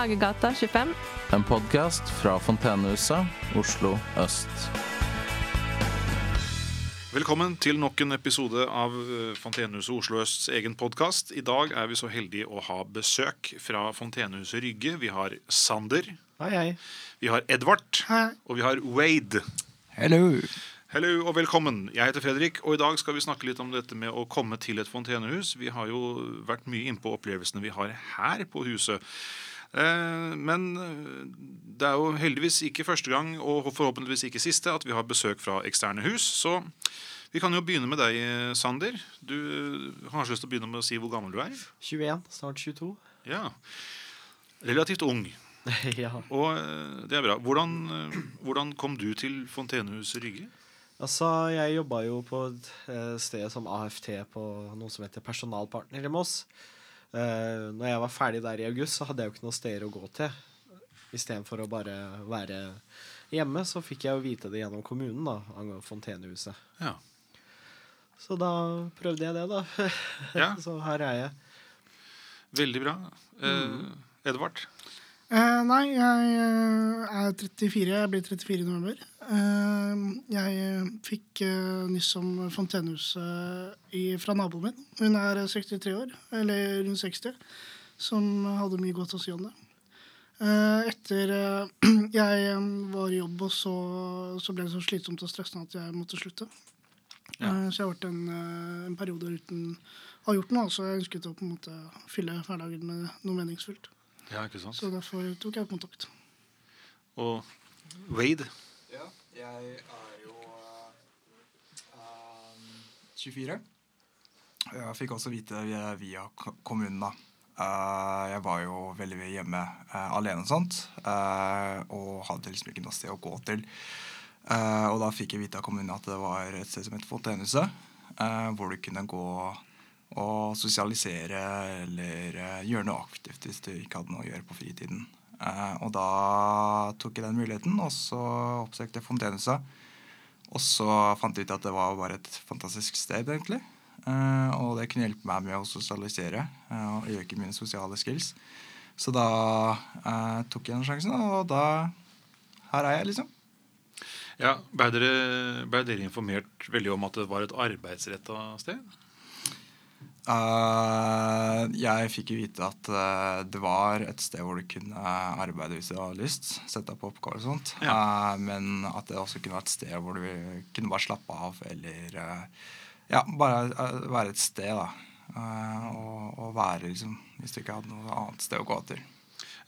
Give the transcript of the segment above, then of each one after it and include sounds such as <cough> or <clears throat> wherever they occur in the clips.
Hagegata 25. En podkast fra Fontenehuset, Oslo øst. Velkommen til nok en episode av eh, Fontenehuset Oslo Østs egen podkast. I dag er vi så heldige å ha besøk fra Fontenehuset Rygge. Vi har Sander, Hei, hei. vi har Edvard, og vi har Wade. Hello. Hello og velkommen. Jeg heter Fredrik, og i dag skal vi snakke litt om dette med å komme til et fontenehus. Vi har jo vært mye innpå opplevelsene vi har her på huset. Eh, Men eh, det er jo heldigvis ikke første gang, og forhåpentligvis ikke siste, at vi har besøk fra eksterne hus. Så vi kan jo begynne med deg, Sander. Du har kanskje lyst til å begynne med å si hvor gammel du er? 21, snart 22. Ja. Relativt ung. <laughs> ja. Og eh, det er bra. Hvordan, eh, hvordan kom du til Fontenehuset Rygge? Altså, jeg jobba jo på et eh, sted som AFT på noe som heter Personalpartner i Moss. Uh, når jeg var ferdig der i august, så hadde jeg jo ikke noe steder å gå til. Istedenfor å bare være hjemme, så fikk jeg jo vite det gjennom kommunen, da, angående Fontenehuset. Ja. Så da prøvde jeg det, da. Ja. <laughs> så her er jeg. Veldig bra. Eh, Edvard? Eh, nei, jeg eh, er 34. Jeg blir 34 i november. Uh, jeg fikk uh, nyss om Fontenehuset fra naboen min. Hun er eh, 63 år, eller rundt 60, som hadde mye godt å si om det. Etter <clears throat> jeg var i jobb, og så, så ble det så slitsomt og stressende at jeg måtte slutte. Ja. Så jeg har vært en, en periode uten å ha gjort noe, så jeg ønsket å på en måte fylle hverdagen med noe meningsfullt. Ja, ikke sant? Så derfor tok jeg kontakt. Og Wade? Ja, jeg er jo uh, 24. Jeg fikk også vite via, via kommunen, da. Uh, jeg var jo veldig mye hjemme uh, alene og sånt, eh, og hadde liksom ikke noe sted å gå til. Eh, og da fikk jeg vite av kommunen at det var et sted som het Fontenehuset, eh, hvor du kunne gå og sosialisere eller eh, gjøre noe aktivt hvis du ikke hadde noe å gjøre på fritiden. Eh, og da tok jeg den muligheten, og så oppsøkte jeg Fontenehuset. Og så fant jeg ut at det var bare et fantastisk sted, egentlig. Eh, og det kunne hjelpe meg med å sosialisere og øke mine sosiale skills. Så da tok jeg den sjansen, og da Her er jeg, liksom. Ja, Ble dere, ble dere informert veldig om at det var et arbeidsretta sted? Eh, jeg fikk jo vite at uh, det var et sted hvor du kunne arbeide hvis du hadde lyst. Sette opp oppgaver og sånt. Eh, men at det også kunne være et sted hvor du kunne bare slappe av eller Ja, bare være et sted, da. Og, og være liksom Hvis du ikke hadde noe annet sted å gå til.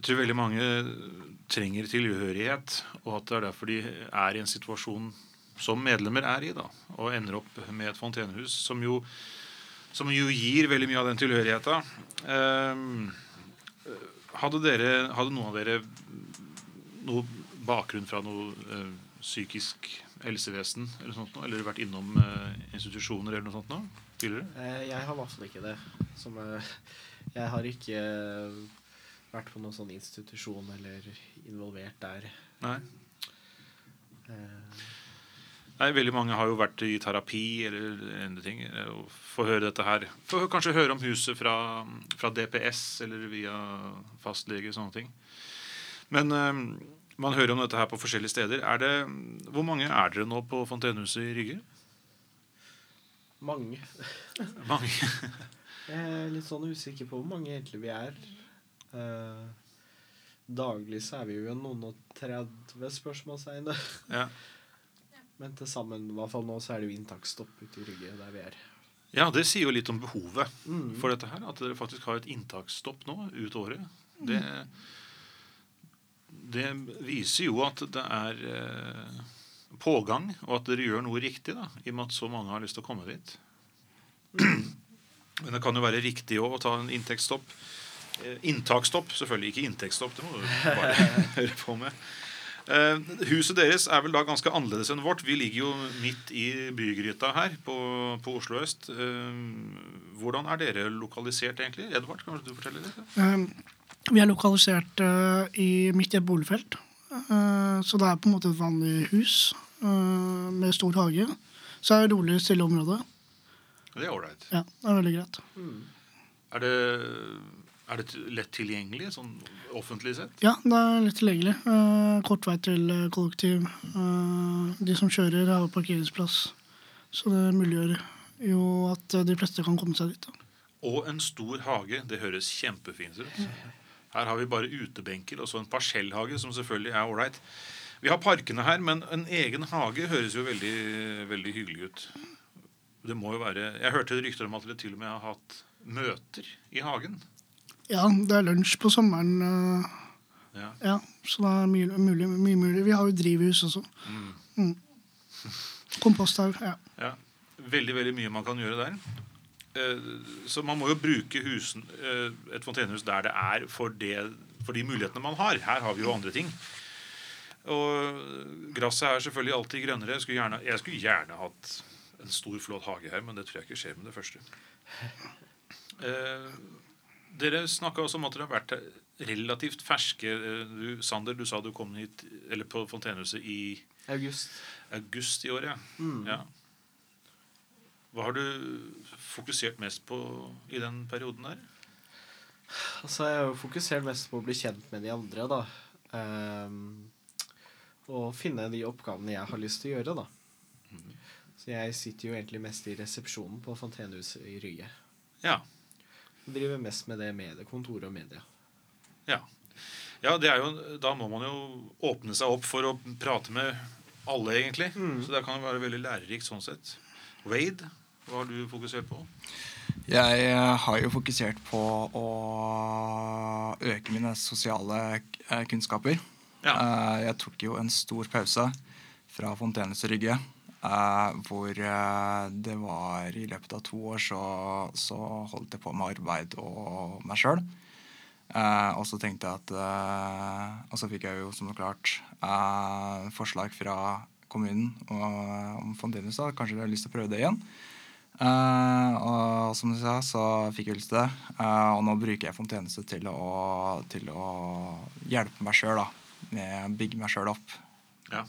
Jeg tror veldig mange trenger tilhørighet, og at det er derfor de er i en situasjon som medlemmer er i, da, og ender opp med et fontenehus, som jo, som jo gir veldig mye av den tilhørigheta. Ehm, hadde, dere, hadde noen av dere noe bakgrunn fra noe eh, psykisk helsevesen eller sånt noe, eller vært innom eh, institusjoner eller noe sånt noe tidligere? Eh, jeg har i hvert fall ikke det. Som, jeg har ikke vært på noen sånn institusjon eller involvert der. Nei? Eh, Nei, Veldig mange har jo vært i terapi eller andre ting. Og få høre dette her. Få kanskje høre om huset fra, fra DPS eller via fastlege. sånne ting. Men eh, man hører om dette her på forskjellige steder. Er det, hvor mange er dere nå på Fontenehuset i Rygge? mange. Mange. <laughs> Jeg er litt sånn usikker på hvor mange egentlig vi er. Uh, daglig så er vi jo noen og 30 spørsmålstegn. Ja. Men til sammen, i hvert fall nå, så er det jo inntaksstopp ute i Rygge der vi er. ja, det sier jo litt om behovet Mm. for dette her. At dere faktisk har et inntaksstopp nå ut året. Det, det viser jo at det er eh, pågang, og at dere gjør noe riktig, da, i og med at så mange har lyst til å komme dit. Men det kan jo være riktig å ta en inntektsstopp. Eh, inntaksstopp, selvfølgelig. Ikke inntektsstopp. Det må du bare <laughs> høre på med. Eh, huset deres er vel da ganske annerledes enn vårt. Vi ligger jo midt i bygryta her på, på Oslo øst. Eh, hvordan er dere lokalisert, egentlig? Edvard, kan du fortelle litt? Eh, vi er lokalisert eh, i, midt i et boligfelt. Eh, så det er på en måte et vanlig hus eh, med stor hage. Så er det rolig, stille område. Det er ålreit. Ja, det er veldig greit. Er det, Er det lett tilgjengelig, sånn offentlig sett? Ja, det er lett tilgjengelig. Eh, kort vei til eh, kollektiv. Eh, de som kjører, har parkeringsplass. Så det muliggjør jo at de fleste kan komme seg dit. Da. Og en stor hage. Det høres kjempefint ut. Her har vi bare utebenker og så en parsellhage, som selvfølgelig er ålreit. Vi har parkene her, men en egen hage høres jo veldig, veldig hyggelig ut. Det må jo være Jeg hørte rykter om at dere til og med har hatt møter i hagen. Ja, det er lunsj på sommeren. eh, Ja. ja, så det er mye mulig. Mye mulig. Vi har jo drivhus også. Mm. Komposthaug. Ja. Ja, veldig, veldig mye man kan gjøre der. Eh, Så man må jo bruke husen, eh, et fontenehus der det er for, det, for de mulighetene man har. Her har vi jo andre ting. Og gresset er selvfølgelig alltid grønnere. Jeg skulle gjerne, jeg skulle gjerne hatt en stor, flott hage her, men det tror jeg ikke skjer med det første. Dere snakka også om at dere har vært relativt ferske. Du, Sander, du sa du kom hit eller på fontenehuset i August. august i år, ja. ja. Hva har du fokusert mest på i den perioden der? Altså, jeg har jo fokusert mest på å bli kjent med de andre, da. Um, og finne de oppgavene jeg har lyst til å gjøre, da. Så jeg sitter jo egentlig mest i resepsjonen på Fontenehuset i Rye. Ja. Driver mest med det mediekontoret og media. Ja. ja det er jo, da må man jo åpne seg opp for å prate med alle, egentlig. Så det kan jo være veldig lærerikt sånn sett. Wade, hva har du fokusert på? Jeg eh, har jo fokusert på å øke mine sosiale eh, kunnskaper. Ja. Eh, Jeg tok jo en stor pause fra Fontenes Rygge. Eh, Hvor uh, det var i løpet av to år så, så holdt jeg på med arbeid og meg sjøl. Og så tenkte jeg at eh, Og så fikk jeg jo som klart eh, forslag fra kommunen og- om Fontenehuset. Kanskje jeg har lyst til å prøve det igjen. Eh, og som du sa, så fikk jeg lyst til det. Eh, og nå bruker jeg fontjeneste til å, til å hjelpe meg sjøl, da. Bygge meg sjøl opp. Ja.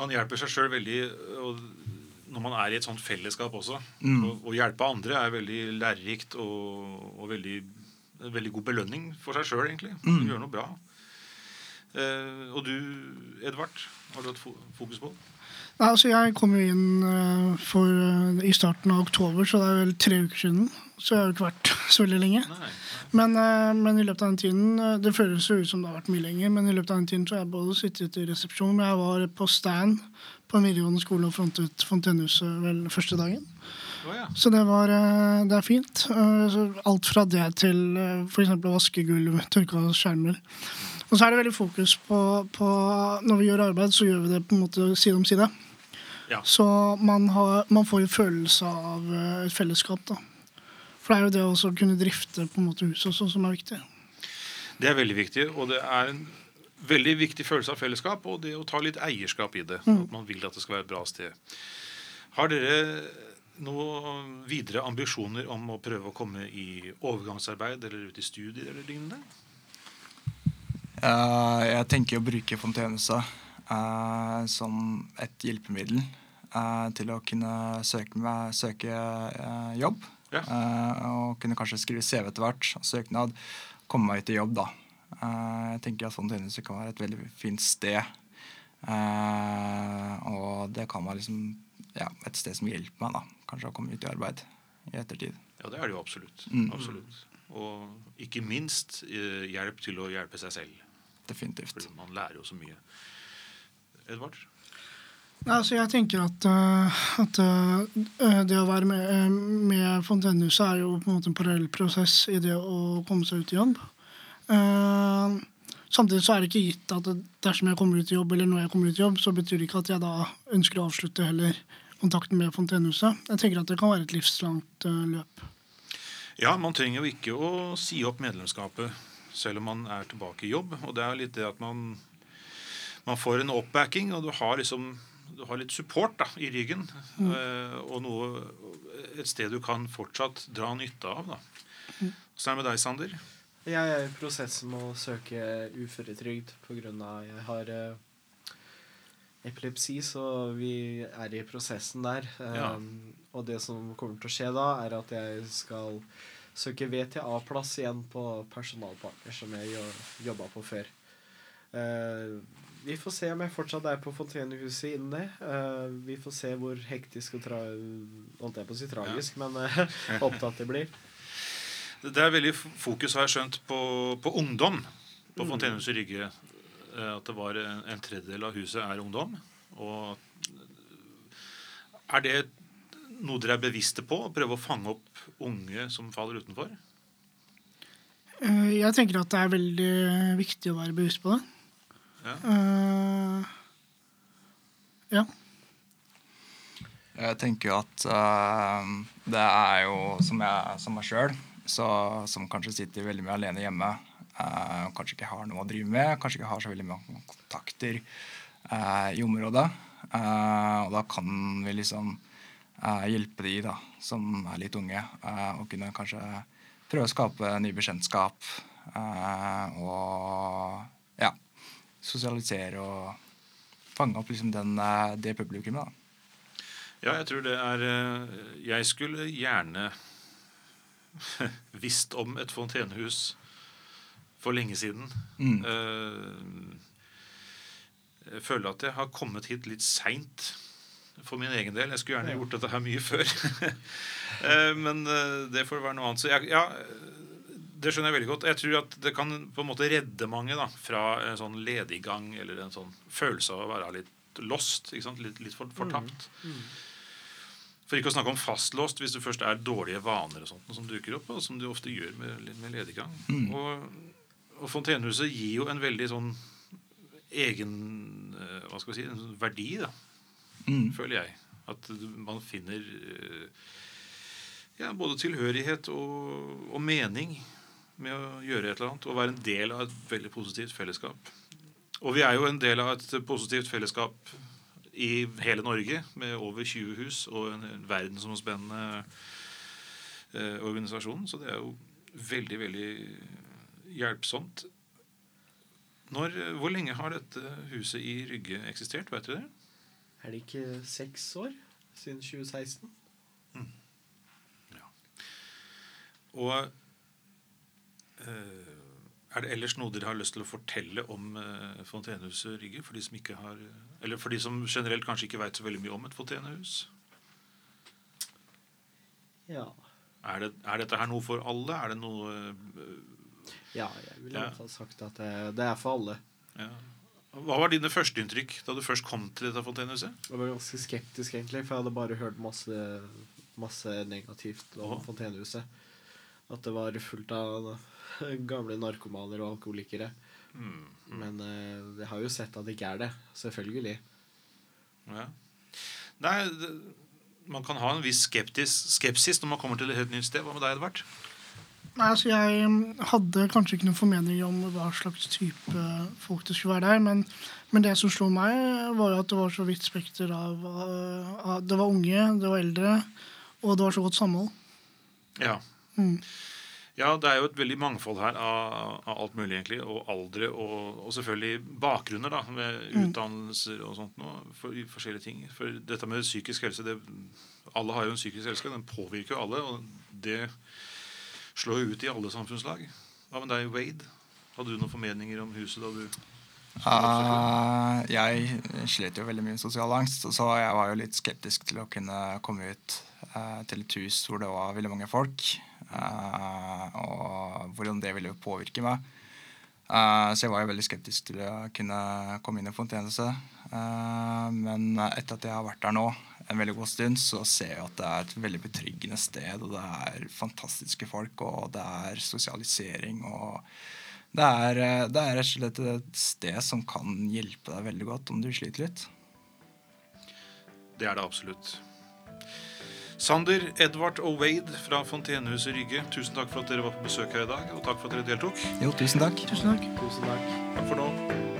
Man hjelper seg sjøl veldig og når man er i et sånt fellesskap også. Mm. Å hjelpe andre er veldig lærerikt og, og veldig, veldig god belønning for seg sjøl, egentlig. Mm. Gjøre gjør noe bra. Eh, og du, Edvard, har du hatt fokus på? Nei, altså Jeg kom jo inn eh, for, eh, i starten av oktober, så det er vel tre uker siden. Så jeg har jo ikke vært <laughs> så veldig lenge. Nei. Men, eh, men i løpet av den tiden Det føles jo ut som det har vært mye lenger, men i løpet av den tiden så har jeg både sittet i resepsjon, men jeg var på stand på en videregående skole og frontet Fontenehuset vel første dagen. Oh, ja. Så det, var, det er fint. Alt fra det til f.eks. å vaske gulv, tørke av skjermer. Og så er det veldig fokus på, på Når vi gjør arbeid, så gjør vi det på en måte side om side. Ja. Så man, har, man får en følelse av eh, et fellesskap. da. For det er jo det å kunne drifte på en måte huset også, som er viktig. Det er veldig viktig, og det er en veldig viktig følelse av fellesskap og det å ta litt eierskap i det. At man vil at det skal være et bra sted. Har dere noen videre ambisjoner om å prøve å komme i overgangsarbeid eller ut i studier eller lignende? Eh, jeg tenker å bruke Fontenehuset eh, som et hjelpemiddel eh, til å kunne søke, med, søke jobb. Ja. Og kunne kanskje skrive CV etter hvert. Søknad. Komme meg ut i jobb, da. Jeg tenker at Fontenehuset kan være et veldig fint sted. Og det kan være liksom, ja, et sted som hjelper meg, da. Kanskje å komme ut i arbeid i ettertid. Ja, det er det jo absolutt. Mm. absolutt. Og ikke minst hjelp til å hjelpe seg selv. Definitivt. For man lærer jo så mye. Edvard? Altså jeg tenker at, eh, at eh, det å være med, eh, med Fontenehuset er jo på en måte en parallell prosess i det å komme seg ut i jobb. Uh, samtidig så er det ikke gitt at dersom jeg kommer ut i jobb, eller når jeg kommer ut i jobb, så betyr det ikke at jeg da ønsker å avslutte heller kontakten med Fontenehuset. Jeg tenker at det kan være et livslangt eh, løp. Ja, man trenger jo ikke å si opp medlemskapet selv om man er tilbake i jobb. Og det er litt det at man, man får en oppbacking, og du har liksom du har litt support da, i ryggen. Mm. og noe, et sted du kan fortsatt dra nytte av. da. Åssen er det med deg, Sander? Jeg er i prosess med å søke uføretrygd pga. jeg har eh, epilepsi, så vi er i prosessen der. Ja. Um, og det som kommer til å skje da, er at jeg skal søker VTA-plass igjen på personalpartner, som jeg jo- jobba på før. Uh, vi får se om jeg fortsatt er på Fontenehuset innen det. Uh, vi får se hvor hektisk og tra holdt jeg på å si tragisk, men uh, <laughs> opptatt det blir. Det er veldig fokus, har jeg skjønt, på, på ungdom på Fontenehuset Rygge. Eh, At det var en, en tredjedel av huset er ungdom. Og er det noe dere er bevisste på? Å prøve å fange opp unge som faller utenfor? Eh, Jeg tenker at det er veldig viktig å være bevisst på det. Ja. Uh, ja. Jeg tenker jo at uh, det er jo som, jeg, som meg sjøl, som kanskje sitter veldig mye alene hjemme. uh, kanskje ikke har noe å drive med, kanskje ikke har så veldig mange kontakter eh, i området. Eh, og da kan vi liksom hjelpe de da, som er litt unge, eh, og kunne kanskje prøve å skape ny bekjentskap. eh, og ja, sosialisere og fange opp liksom den, eh, det publikummet. da. Ja, jeg tror det er eh, Jeg skulle gjerne <laughs> visst om et fontenehus for lenge siden. Mm. Eh, Jeg føler at jeg har kommet hit litt seint for min egen del. Jeg skulle gjerne gjort dette her mye før. <laughs> Eh, Men eh, det får være noe annet. Så jeg, ja, det skjønner jeg veldig godt. Jeg tror at det kan på en måte redde mange da, fra en sånn lediggang eller en sånn følelse av å være litt lost. Ikke sant? Litt, litt for, fortapt. For ikke å snakke om fastlåst hvis det først er dårlige vaner og sånt som dukker opp, og som du ofte gjør med, med lediggang. Og, og Fontenehuset gir jo en veldig sånn egen eh, hva skal vi si, en sånn verdi, da, Mm. føler jeg. At man finner eh, ja, både tilhørighet og, og mening med å gjøre et eller annet. Og være en del av et veldig positivt fellesskap. Og vi er jo en del av et positivt fellesskap i hele Norge, med over 20 hus og en en verdensomspennende eh, organisasjon. Så det er jo veldig, veldig hjelpsomt. Når, hvor lenge har dette huset i Rygge eksistert? Vet du det? Er det ikke seks år siden 2016? Ja Og eh, er det ellers noe dere har lyst til å fortelle om eh, Fontenehuset Rygge? For de som ikke har Eller for de som generelt kanskje ikke veit så veldig mye om et fontenehus? Ja. Er, det, er dette her noe for alle? Er det noe eh, ja, jeg ville Ja. ha sagt at det, det er for alle. ja. Hva var dine førsteinntrykk da du først kom til dette fontenehuset? Jeg var ganske skeptisk, egentlig, for jeg hadde bare hørt masse, masse negativt om Åh. Fontenehuset. At det var fullt av gamle narkomaner og alkoholikere. Mm. Men eh, jeg har jo sett at det ikke er det. Selvfølgelig. Ja. Nei, det, man kan ha en viss skeptis, skepsis når man kommer til et helt nytt sted. Hva med deg, Edvard? Nei, altså Jeg um, hadde kanskje ikke noen formening om hva slags type folk det skulle være der, men, men det som slo meg, var jo at det var så vidt spekter av, uh, av Det var unge, det var eldre, og det var så godt samhold. Ja. Mm. Ja, det er jo et veldig mangfold her av, av alt mulig, egentlig. Og aldre, og, og selvfølgelig bakgrunner, da, med utdannelser og sånt noe. For, forskjellige ting. For dette med psykisk helse det, Alle har jo en psykisk helse. Den påvirker jo alle. Og det slår jo ut i alle samfunnslag. Hva med deg, Wade? Hadde du noen formeninger om huset da du Uh, jeg slet jo veldig mye med sosial angst, så jeg var jo litt skeptisk til å kunne komme ut uh, til et hus hvor det var veldig mange folk, uh, og hvordan det ville påvirke meg. Eh, så jeg var jo veldig skeptisk til å kunne komme inn i Fontenehuset. Eh, men etter at jeg har vært der nå en veldig god stund, så ser jeg at det er et veldig betryggende sted, og det er fantastiske folk, og det er sosialisering og det er, eh, det er rett og slett et sted som kan hjelpe deg veldig godt om du sliter litt. Det er det absolutt. Sander, Edvard og Wade fra Fontenehuset Rygge, tusen takk for at dere var på besøk her i dag. Og takk for at dere deltok. Jo, tusen takk. Tusen takk. Tusen takk. Takk for nå.